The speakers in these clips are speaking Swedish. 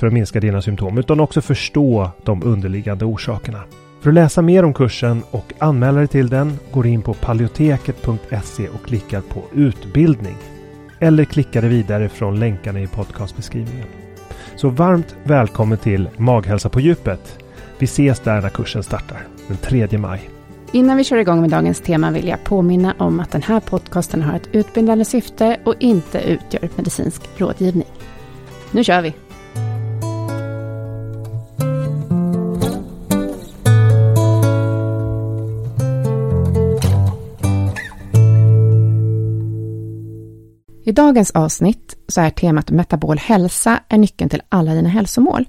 för att minska dina symptom utan också förstå de underliggande orsakerna. För att läsa mer om kursen och anmäla dig till den går in på paleoteket.se och klickar på utbildning. Eller klickar dig vidare från länkarna i podcastbeskrivningen. Så varmt välkommen till Maghälsa på djupet. Vi ses där när kursen startar den 3 maj. Innan vi kör igång med dagens tema vill jag påminna om att den här podcasten har ett utbildande syfte och inte utgör medicinsk rådgivning. Nu kör vi! I dagens avsnitt så är temat metabol hälsa är nyckeln till alla dina hälsomål.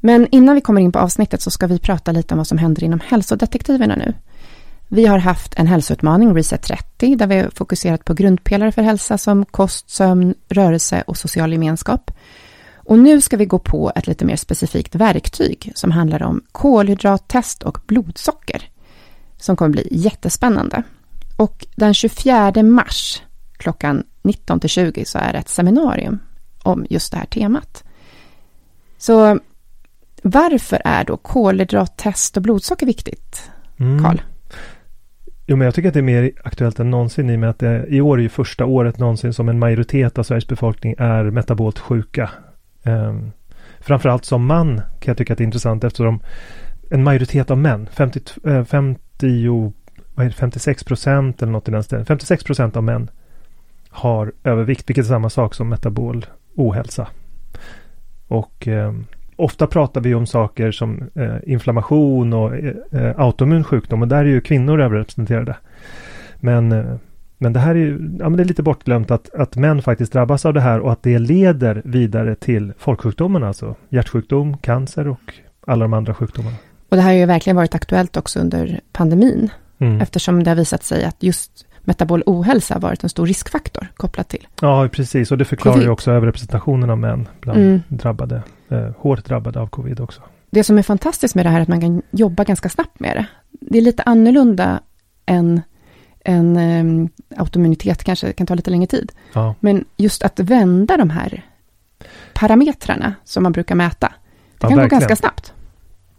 Men innan vi kommer in på avsnittet så ska vi prata lite om vad som händer inom hälsodetektiverna nu. Vi har haft en hälsoutmaning, Reset 30, där vi har fokuserat på grundpelare för hälsa som kost, sömn, rörelse och social gemenskap. Och nu ska vi gå på ett lite mer specifikt verktyg som handlar om kolhydrattest och blodsocker, som kommer bli jättespännande. Och den 24 mars klockan 19 till 20 så är det ett seminarium om just det här temat. Så varför är då kolhydrattest och blodsocker viktigt, Karl? Mm. Jo, men jag tycker att det är mer aktuellt än någonsin i och med att det, i år är ju första året någonsin som en majoritet av Sveriges befolkning är metabolt sjuka. Um, framförallt som man kan jag tycka att det är intressant eftersom en majoritet av män, 50, 50 vad är det, 56 procent eller något i den stilen, 56 procent av män har övervikt, vilket är samma sak som metabol ohälsa. Och eh, ofta pratar vi om saker som eh, inflammation och eh, eh autoimmun sjukdom och där är ju kvinnor överrepresenterade. Men, eh, men det här är ju ja, men det är lite bortglömt att, att män faktiskt drabbas av det här och att det leder vidare till folksjukdomarna, alltså hjärtsjukdom, cancer och alla de andra sjukdomarna. Och det här har ju verkligen varit aktuellt också under pandemin, mm. eftersom det har visat sig att just metabol ohälsa har varit en stor riskfaktor kopplat till. Ja, precis. Och det förklarar ju också överrepresentationen av män bland mm. drabbade, eh, hårt drabbade av covid också. Det som är fantastiskt med det här är att man kan jobba ganska snabbt med det. Det är lite annorlunda än en um, autoimmunitet kanske kan ta lite längre tid. Ja. Men just att vända de här parametrarna som man brukar mäta, det ja, kan verkligen. gå ganska snabbt.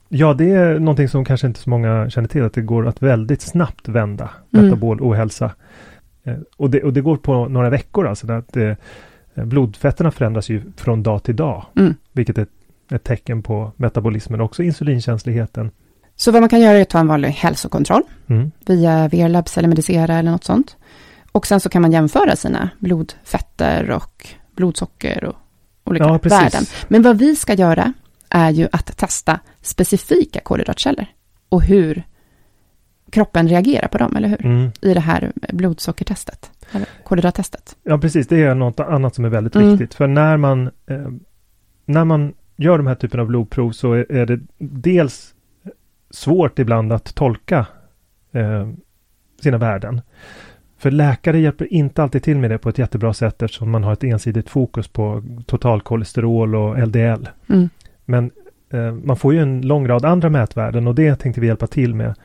Ja, det är någonting som kanske inte så många känner till, att det går att väldigt snabbt vända mm. metabol ohälsa. Eh, och, det, och det går på några veckor alltså. Att det, eh, blodfetterna förändras ju från dag till dag, mm. vilket är ett tecken på metabolismen och också insulinkänsligheten. Så vad man kan göra är att ta en vanlig hälsokontroll mm. via VR-labs eller Medicera eller något sånt. Och sen så kan man jämföra sina blodfetter och blodsocker och olika ja, värden. Men vad vi ska göra är ju att testa specifika kolhydratkällor och hur kroppen reagerar på dem, eller hur? Mm. I det här blodsockertestet, eller kolhydrattestet. Ja, precis. Det är något annat som är väldigt mm. viktigt. För när man eh, när man gör de här typen av blodprov så är, är det dels svårt ibland att tolka eh, sina värden. För läkare hjälper inte alltid till med det på ett jättebra sätt eftersom man har ett ensidigt fokus på totalkolesterol och LDL. Mm. Men eh, man får ju en lång rad andra mätvärden och det tänkte vi hjälpa till med.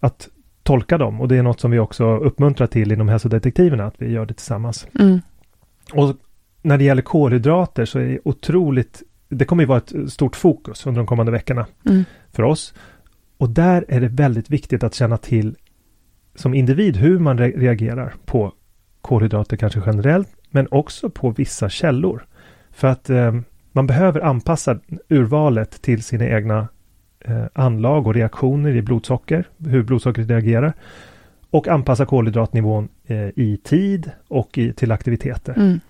Att tolka dem och det är något som vi också uppmuntrar till inom hälsodetektiverna, att vi gör det tillsammans. Mm. Och när det gäller kolhydrater så är det otroligt, det kommer ju vara ett stort fokus under de kommande veckorna Mm. för oss. Och där är det väldigt viktigt att känna till som individ hur man re- reagerar på kolhydrater kanske generellt, men också på vissa källor. För att eh, man behöver anpassa urvalet till sina egna eh, anlag och reaktioner i blodsocker, hur blodsockret reagerar. Och anpassa kolhydratnivån eh, i tid och i, till aktiviteter. Mm.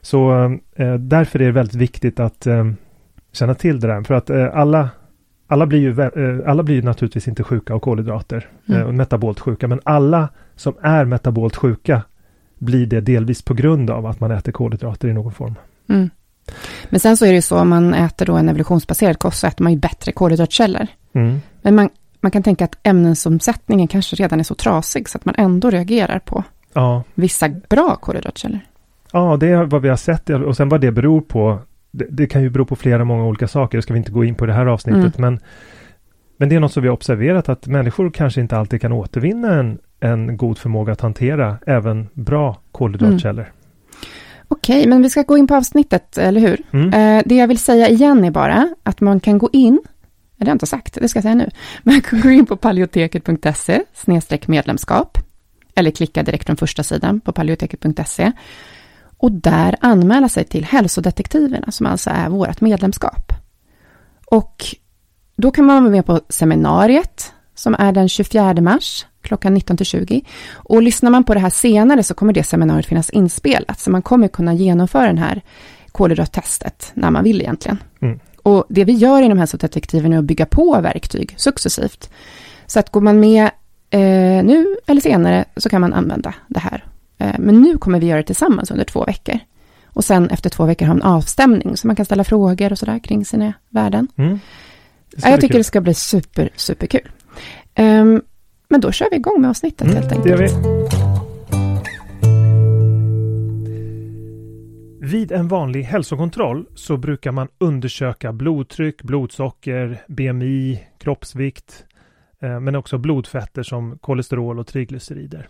Så eh, därför är det väldigt viktigt att eh, känna till det där. För att eh, alla, alla, blir ju, eh, alla blir ju naturligtvis inte sjuka av kolhydrater. Mm. Metabolt sjuka. Men alla som är metabolt sjuka blir det delvis på grund av att man äter kolhydrater i någon form. Mm. Men sen så är det ju så, om man äter då en evolutionsbaserad kost så äter man ju bättre kolhydratkällor. Mm. Men man, man kan tänka att ämnesomsättningen kanske redan är så trasig så att man ändå reagerar på Ja. vissa bra kolhydratkällor. ja, det är vad vi har sett och sen vad det beror på. Det, det kan ju bero på flera många olika saker. Det ska vi inte gå in på i det här avsnittet. Men, men det är något som vi har observerat att människor kanske inte alltid kan återvinna en, en god förmåga att hantera även bra kolhydratkällor. Okej, men vi ska gå in på avsnittet, eller hur? Mm. Eh, det jag vill säga igen är bara att man kan gå in, det har jag inte sagt, det ska jag säga nu, man kan gå in på paleoteket.se medlemskap eller klicka direkt från första sidan på paleoteket.se och där anmäla sig till hälsodetektiverna som alltså är vårt medlemskap. Och då kan man vara med på seminariet som är den 24 mars klockan 19 till 20. Och lyssnar man på det här senare så kommer det seminariet finnas inspelat så man kommer kunna genomföra den här kolhydrattestet när man vill egentligen. Mm. Och det vi gör inom hälsodetektiven är att bygga på verktyg successivt. Så att går man med eh, nu eller senare så kan man använda det här. Eh, men nu kommer vi göra det tillsammans under två veckor. Och sen efter två veckor ha en avstämning så man kan ställa frågor och sådär kring sina värden. Mm. Ja, jag tycker kul. det ska bli super, superkul. Um, men då kör vi igång med avsnittet Mm, helt det enkelt. gör vi. Vid en vanlig hälsokontroll så brukar man undersöka blodtryck, blodsocker, BMI, kroppsvikt, eh, men också blodfetter som kolesterol och triglycerider.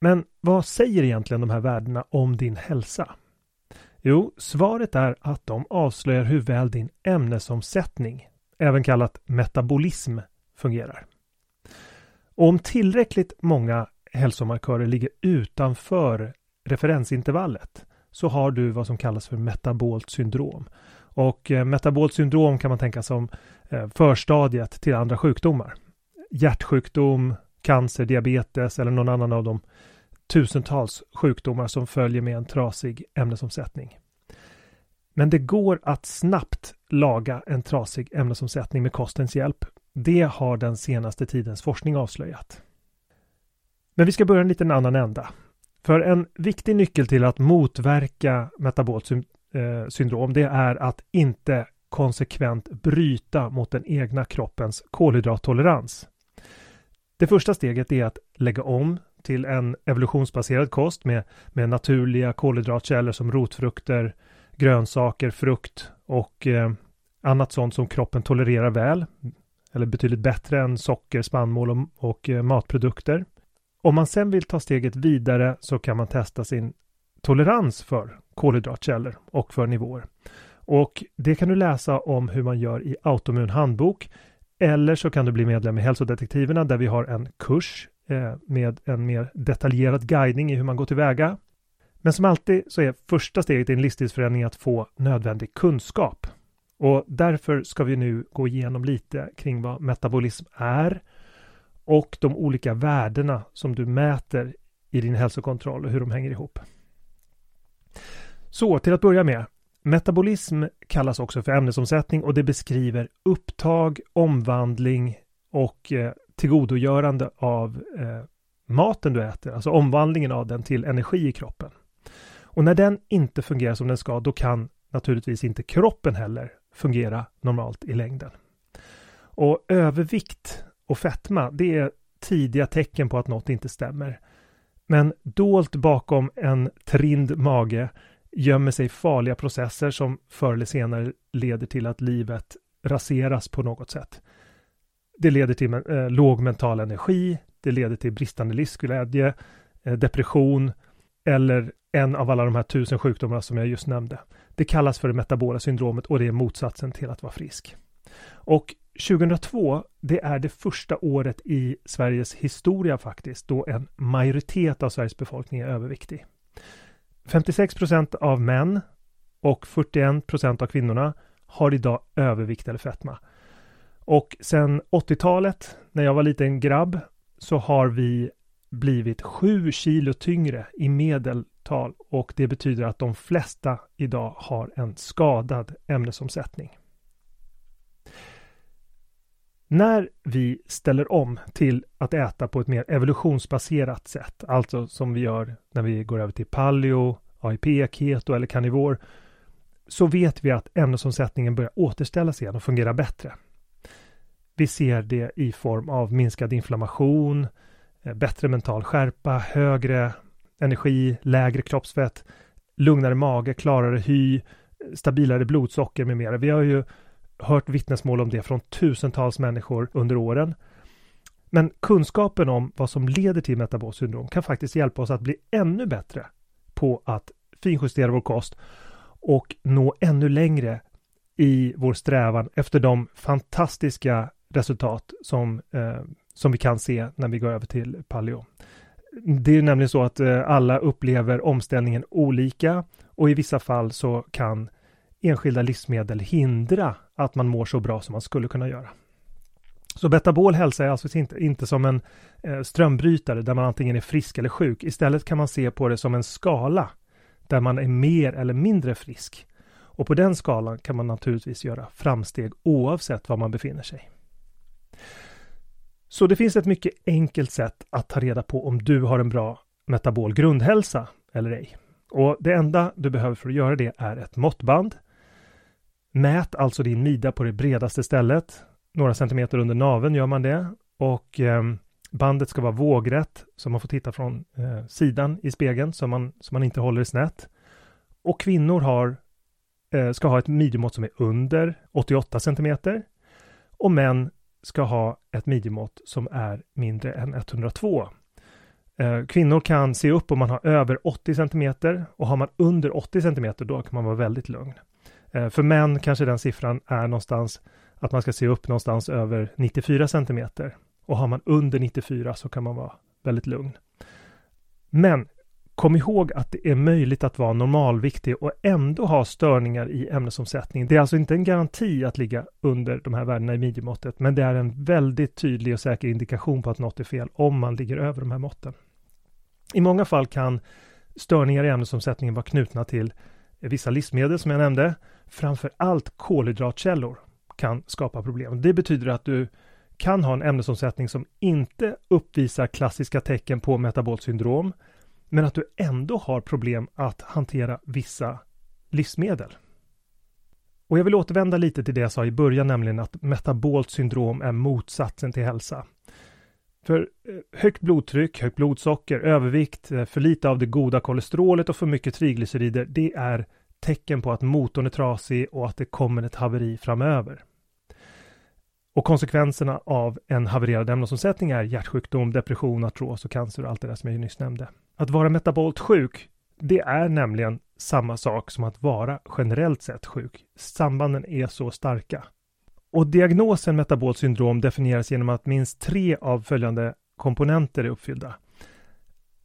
Men vad säger egentligen de här värdena om din hälsa? Jo, svaret är att de avslöjar hur väl din ämnesomsättning, även kallat metabolism, fungerar. Och om tillräckligt många hälsomarkörer ligger utanför referensintervallet så har du vad som kallas för metabolt syndrom. Och eh, metabolt syndrom kan man tänka som eh, förstadiet till andra sjukdomar. Hjärtsjukdom, cancer, diabetes eller någon annan av de tusentals sjukdomar som följer med en trasig ämnesomsättning. Men det går att snabbt laga en trasig ämnesomsättning med kostens hjälp. Det har den senaste tidens forskning avslöjat. Men vi ska börja en liten annan ända. För en viktig nyckel till att motverka metabolt eh, syndrom det är att inte konsekvent bryta mot den egna kroppens kolhydrattolerans. Det första steget är att lägga om till en evolutionsbaserad kost med, med naturliga kolhydratkällor som rotfrukter, grönsaker, frukt och eh, annat sånt som kroppen tolererar väl eller betydligt bättre än socker, spannmål och, och eh, matprodukter. Om man sen vill ta steget vidare så kan man testa sin tolerans för kolhydratkällor och för nivåer. Och det kan du läsa om hur man gör i Autoimmun handbok eller så kan du bli medlem i Hälsodetektiverna där vi har en kurs eh, med en mer detaljerad guidning i hur man går tillväga. Men som alltid så är första steget i en livsstilsförändring att få nödvändig kunskap. Och därför ska vi nu gå igenom lite kring vad metabolism är och de olika värdena som du mäter i din hälsokontroll och hur de hänger ihop. Så till att börja med. Metabolism kallas också för ämnesomsättning och det beskriver upptag, omvandling och eh, tillgodogörande av eh, maten du äter, alltså omvandlingen av den till energi i kroppen. Och när den inte fungerar som den ska, då kan naturligtvis inte kroppen heller fungera normalt i längden. Och övervikt och fetma, det är tidiga tecken på att något inte stämmer. Men dolt bakom en trind mage gömmer sig farliga processer som förr eller senare leder till att livet raseras på något sätt. Det leder till eh, låg mental energi, det leder till bristande livsglädje, eh, depression eller en av alla de här tusen sjukdomarna som jag just nämnde. Det kallas för det metabola syndromet och det är motsatsen till att vara frisk. Och 2002, det är det första året i Sveriges historia faktiskt, då en majoritet av Sveriges befolkning är överviktig. 56 procent av män och 41 procent av kvinnorna har idag övervikt eller fetma. Och sedan 80-talet, när jag var liten grabb, så har vi blivit 7 kilo tyngre i medel tal och det betyder att de flesta idag har en skadad ämnesomsättning. När vi ställer om till att äta på ett mer evolutionsbaserat sätt, alltså som vi gör när vi går över till paleo, AIP, keto eller karnivor, så vet vi att ämnesomsättningen börjar återställas igen och fungera bättre. Vi ser det i form av minskad inflammation, eh, bättre mental skärpa, högre energi, lägre kroppsfett, lugnare mage, klarare hy, stabilare blodsocker med mera. Vi har ju hört vittnesmål om det från tusentals människor under åren. Men kunskapen om vad som leder till metabolt syndrom kan faktiskt hjälpa oss att bli ännu bättre på att finjustera vår kost och nå ännu längre i vår strävan efter de fantastiska resultat som, eh, som vi kan se när vi går över till paleo. Det är nämligen så att eh, alla upplever omställningen olika och i vissa fall så kan enskilda livsmedel hindra att man mår så bra som man skulle kunna göra. Så betabol hälsa är alltså inte, inte som en eh, strömbrytare där man antingen är frisk eller sjuk. Istället kan man se på det som en skala där man är mer eller mindre frisk. Och på den skalan kan man naturligtvis göra framsteg oavsett var man befinner sig. Så det finns ett mycket enkelt sätt att ta reda på om du har en bra metabol grundhälsa eller ej. Och det enda du behöver för att göra det är ett måttband. Mät alltså din midja på det bredaste stället. Några centimeter under naveln gör man det. Och eh, bandet ska vara vågrätt så man får titta från eh, sidan i spegeln så man, så man inte håller det snett. Och kvinnor har, eh, ska ha ett midjemått som är under 88 centimeter. Och män ska ha ett midjemått som är mindre än 102. Eh, kvinnor kan se upp om man har över 80 cm och har man under 80 cm då kan man vara väldigt lugn. Eh, för män kanske den siffran är någonstans att man ska se upp någonstans över 94 cm och har man under 94 så kan man vara väldigt lugn. Men Kom ihåg att det är möjligt att vara normalviktig och ändå ha störningar i ämnesomsättningen. Det är alltså inte en garanti att ligga under de här värdena i midjemåttet, men det är en väldigt tydlig och säker indikation på att något är fel om man ligger över de här måtten. I många fall kan störningar i ämnesomsättningen vara knutna till vissa livsmedel som jag nämnde. Framför allt kolhydratkällor kan skapa problem. Det betyder att du kan ha en ämnesomsättning som inte uppvisar klassiska tecken på metabolt syndrom men att du ändå har problem att hantera vissa livsmedel. Och jag vill återvända lite till det jag sa i början, nämligen att metabolt syndrom är motsatsen till hälsa. För eh, högt blodtryck, högt blodsocker, övervikt, eh, för lite av det goda kolesterolet och för mycket triglycerider, det är tecken på att motorn är trasig och att det kommer ett haveri framöver. Och konsekvenserna av en havererad ämnesomsättning är hjärtsjukdom, depression, artros och cancer och allt det där som jag nyss nämnde. Att vara metabolt sjuk, det är nämligen samma sak som att vara generellt sett sjuk. Sambanden är så starka. Och diagnosen metabolt syndrom definieras genom att minst tre av följande komponenter är uppfyllda.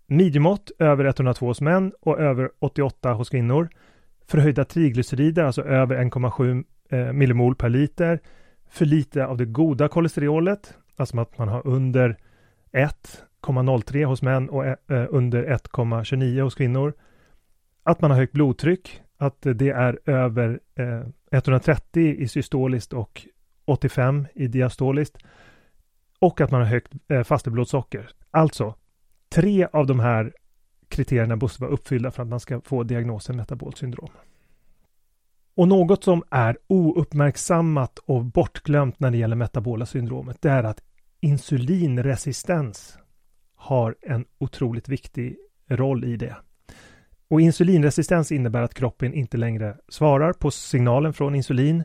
Midjemått över 102 hos män och över 88 hos kvinnor. Förhöjda triglycerider, alltså över 1,7 eh, millimol per liter. För lite av det goda kolesterolet, alltså att man har under 1 1,03 hos män och eh, eh under 1,29 hos kvinnor. Att man har högt blodtryck, att det är över eh, 130 i systoliskt och 85 i diastoliskt. Och att man har högt eh, fasteblodsocker. Alltså, tre av de här kriterierna måste vara uppfyllda för att man ska få diagnosen metabolt syndrom. Och något som är ouppmärksammat och bortglömt när det gäller metabola syndromet, det är att insulinresistens har en otroligt viktig roll i det. Och insulinresistens innebär att kroppen inte längre svarar på signalen från insulin.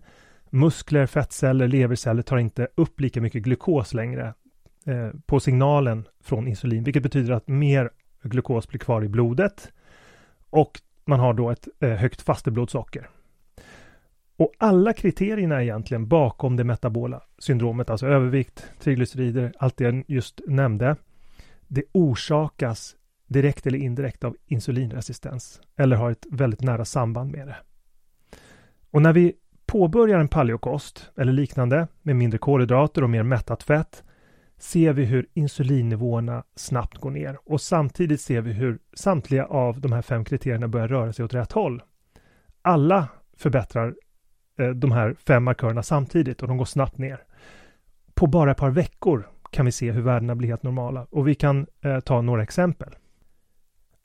Muskler, fettceller, leverceller tar inte upp lika mycket glukos längre eh, på signalen från insulin, vilket betyder att mer glukos blir kvar i blodet och man har då ett eh, högt fasteblodsocker. Och alla kriterierna egentligen bakom det metabola syndromet, alltså övervikt, triglycerider, allt det jag just nämnde, det orsakas direkt eller indirekt av insulinresistens eller har ett väldigt nära samband med det. Och när vi påbörjar en paleokost eller liknande med mindre kolhydrater och mer mättat fett ser vi hur insulinnivåerna snabbt går ner och samtidigt ser vi hur samtliga av de här fem kriterierna börjar röra sig åt rätt håll. Alla förbättrar eh, de här fem markörerna samtidigt och de går snabbt ner. På bara ett par veckor kan vi se hur värdena blir helt normala och vi kan eh, ta några exempel.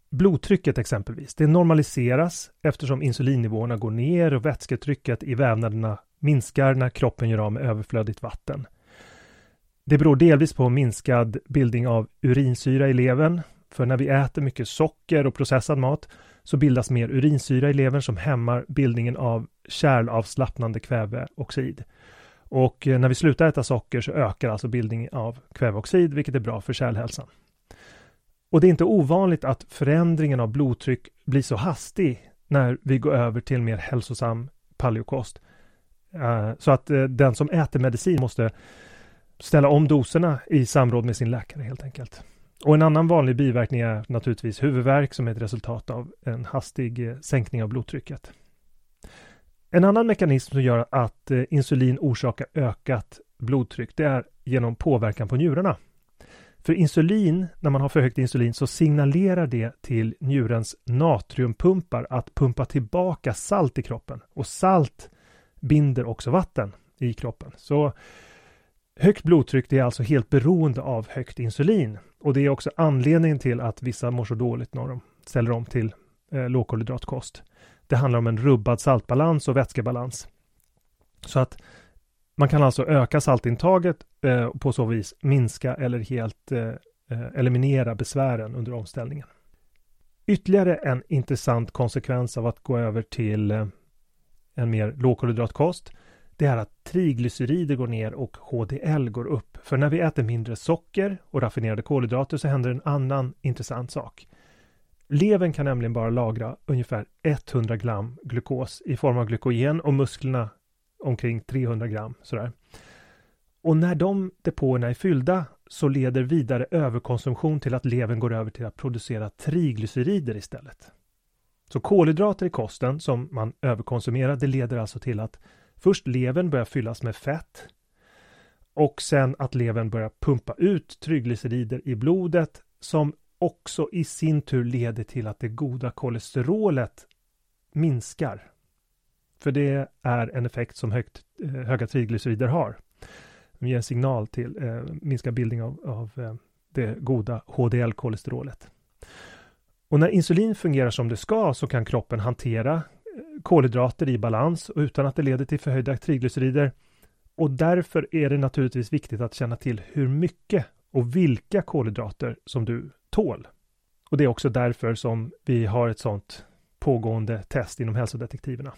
Blodtrycket exempelvis, det normaliseras eftersom insulinnivåerna går ner och vätsketrycket i vävnaderna minskar när kroppen gör av med överflödigt vatten. Det beror delvis på minskad bildning av urinsyra i levern, för när vi äter mycket socker och processad mat så bildas mer urinsyra i levern som hämmar bildningen av kärlavslappnande kväveoxid. Och eh, när vi slutar äta socker så ökar alltså bildningen av kväveoxid, vilket är bra för kärlhälsan. Och det är inte ovanligt att förändringen av blodtryck blir så hastig när vi går över till mer hälsosam paleokost. Eh, så att eh, den som äter medicin måste ställa om doserna i samråd med sin läkare helt enkelt. Och en annan vanlig biverkning är naturligtvis huvudvärk som är ett resultat av en hastig sänkning av blodtrycket. En annan mekanism som gör att eh, insulin orsakar ökat blodtryck det är genom påverkan på njurarna. För insulin, när man har för högt insulin så signalerar det till njurens natriumpumpar att pumpa tillbaka salt i kroppen och salt binder också vatten i kroppen. Så högt blodtryck det är alltså helt beroende av högt insulin och det är också anledningen till att vissa mår så dåligt när de ställer om till eh, lågkolhydratkost. Det handlar om en rubbad saltbalans och vätskebalans. Så att man kan alltså öka saltintaget eh, och på så vis minska eller helt eh, eh eliminera besvären under omställningen. Ytterligare en intressant konsekvens av att gå över till eh, en mer lågkolhydratkost det är att triglycerider går ner och HDL går upp. För när vi äter mindre socker och raffinerade kolhydrater så händer en annan intressant sak. Levern kan nämligen bara lagra ungefär 100 gram glukos i form av glykogen och musklerna omkring 300 gram sådär. Och när de depåerna är fyllda så leder vidare överkonsumtion till att levern går över till att producera triglycerider istället. Så kolhydrater i kosten som man överkonsumerar, det leder alltså till att först levern börjar fyllas med fett och sen att levern börjar pumpa ut triglycerider i blodet som också i sin tur leder till att det goda kolesterolet minskar för det är en effekt som högt, eh, höga triglycerider har. De ger en signal till eh, minskad bildning av, av eh, det goda HDL-kolesterolet. Och när insulin fungerar som det ska så kan kroppen hantera eh, kolhydrater i balans och utan att det leder till förhöjda triglycerider. Och därför är det naturligtvis viktigt att känna till hur mycket och vilka kolhydrater som du tål. Och det är också därför som vi har ett sådant pågående test inom hälsodetektiverna.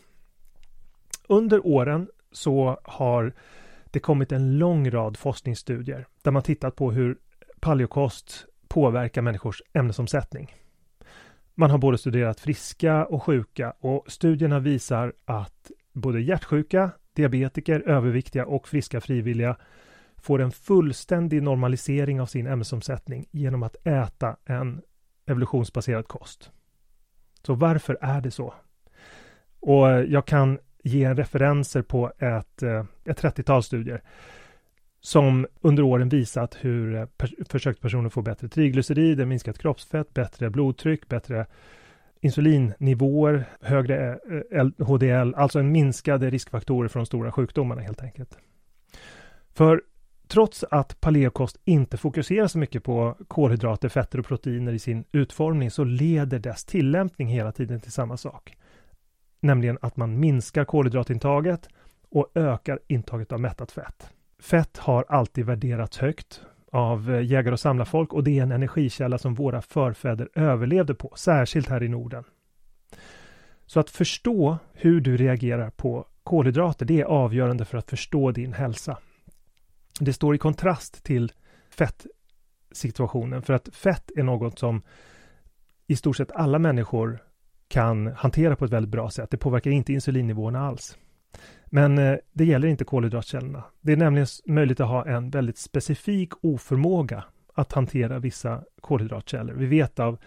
Under åren så har det kommit en lång rad forskningsstudier där man tittat på hur paleokost påverkar människors ämnesomsättning. Man har både studerat friska och sjuka och studierna visar att både hjärtsjuka, diabetiker, överviktiga och friska frivilliga får en fullständig normalisering av sin ämnesomsättning genom att äta en evolutionsbaserad kost. Så varför är det så? Och eh, jag kan ge referenser på ett, eh, ett 30-tal studier som under åren visat hur eh, försökspersoner får bättre triglycerider, minskat kroppsfett, bättre blodtryck, bättre insulinnivåer, högre eh, HDL, alltså en minskade riskfaktorer för de stora sjukdomarna helt enkelt. För trots att paleokost inte fokuserar så mycket på kolhydrater, fetter och proteiner i sin utformning så leder dess tillämpning hela tiden till samma sak nämligen att man minskar kolhydratintaget och ökar intaget av mättat fett. Fett har alltid värderats högt av eh, jägare och samlarfolk och det är en energikälla som våra förfäder överlevde på, särskilt här i Norden. Så att förstå hur du reagerar på kolhydrater, det är avgörande för att förstå din hälsa. Det står i kontrast till fettsituationen, för att fett är något som i stort sett alla människor kan hantera på ett väldigt bra sätt. Det påverkar inte insulinnivåerna alls. Men eh, det gäller inte kolhydratkällorna. Det är nämligen möjligt att ha en väldigt specifik oförmåga att hantera vissa kolhydratkällor. Vi vet av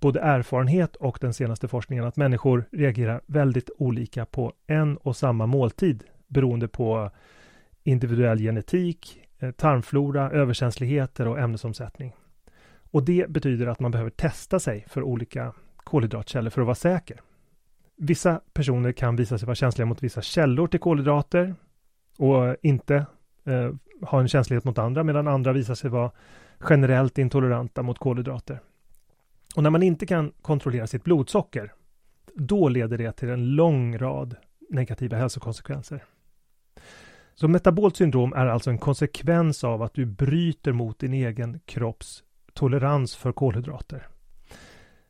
både erfarenhet och den senaste forskningen att människor reagerar väldigt olika på en och samma måltid beroende på individuell genetik, eh, tarmflora, överkänsligheter och ämnesomsättning. Och det betyder att man behöver testa sig för olika kolhydratkällor för att vara säker. Vissa personer kan visa sig vara känsliga mot vissa källor till kolhydrater och inte eh, ha en känslighet mot andra medan andra visar sig vara generellt intoleranta mot kolhydrater. Och när man inte kan kontrollera sitt blodsocker, då leder det till en lång rad negativa hälsokonsekvenser. Så metabolt syndrom är alltså en konsekvens av att du bryter mot din egen kropps tolerans för kolhydrater.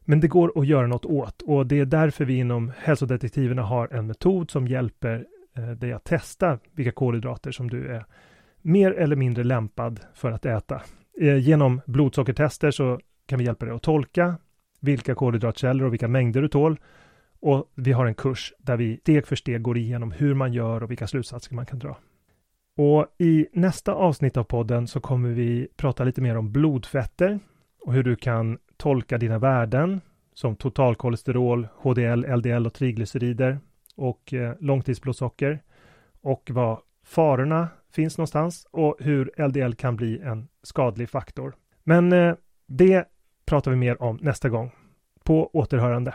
Men det går att göra något åt och det är därför vi inom hälsodetektiverna har en metod som hjälper eh, dig att testa vilka kolhydrater som du är mer eller mindre lämpad för att äta. Eh, genom blodsockertester så kan vi hjälpa dig att tolka vilka kolhydratkällor och vilka mängder du tål. Och vi har en kurs där vi steg för steg går igenom hur man gör och vilka slutsatser man kan dra. Och i nästa avsnitt av podden så kommer vi prata lite mer om blodfetter och hur du kan tolka dina värden som totalkolesterol, HDL, LDL och triglycerider och eh, långtidsblodsocker och var farorna finns någonstans och hur LDL kan bli en skadlig faktor. Men eh, det pratar vi mer om nästa gång. På återhörande.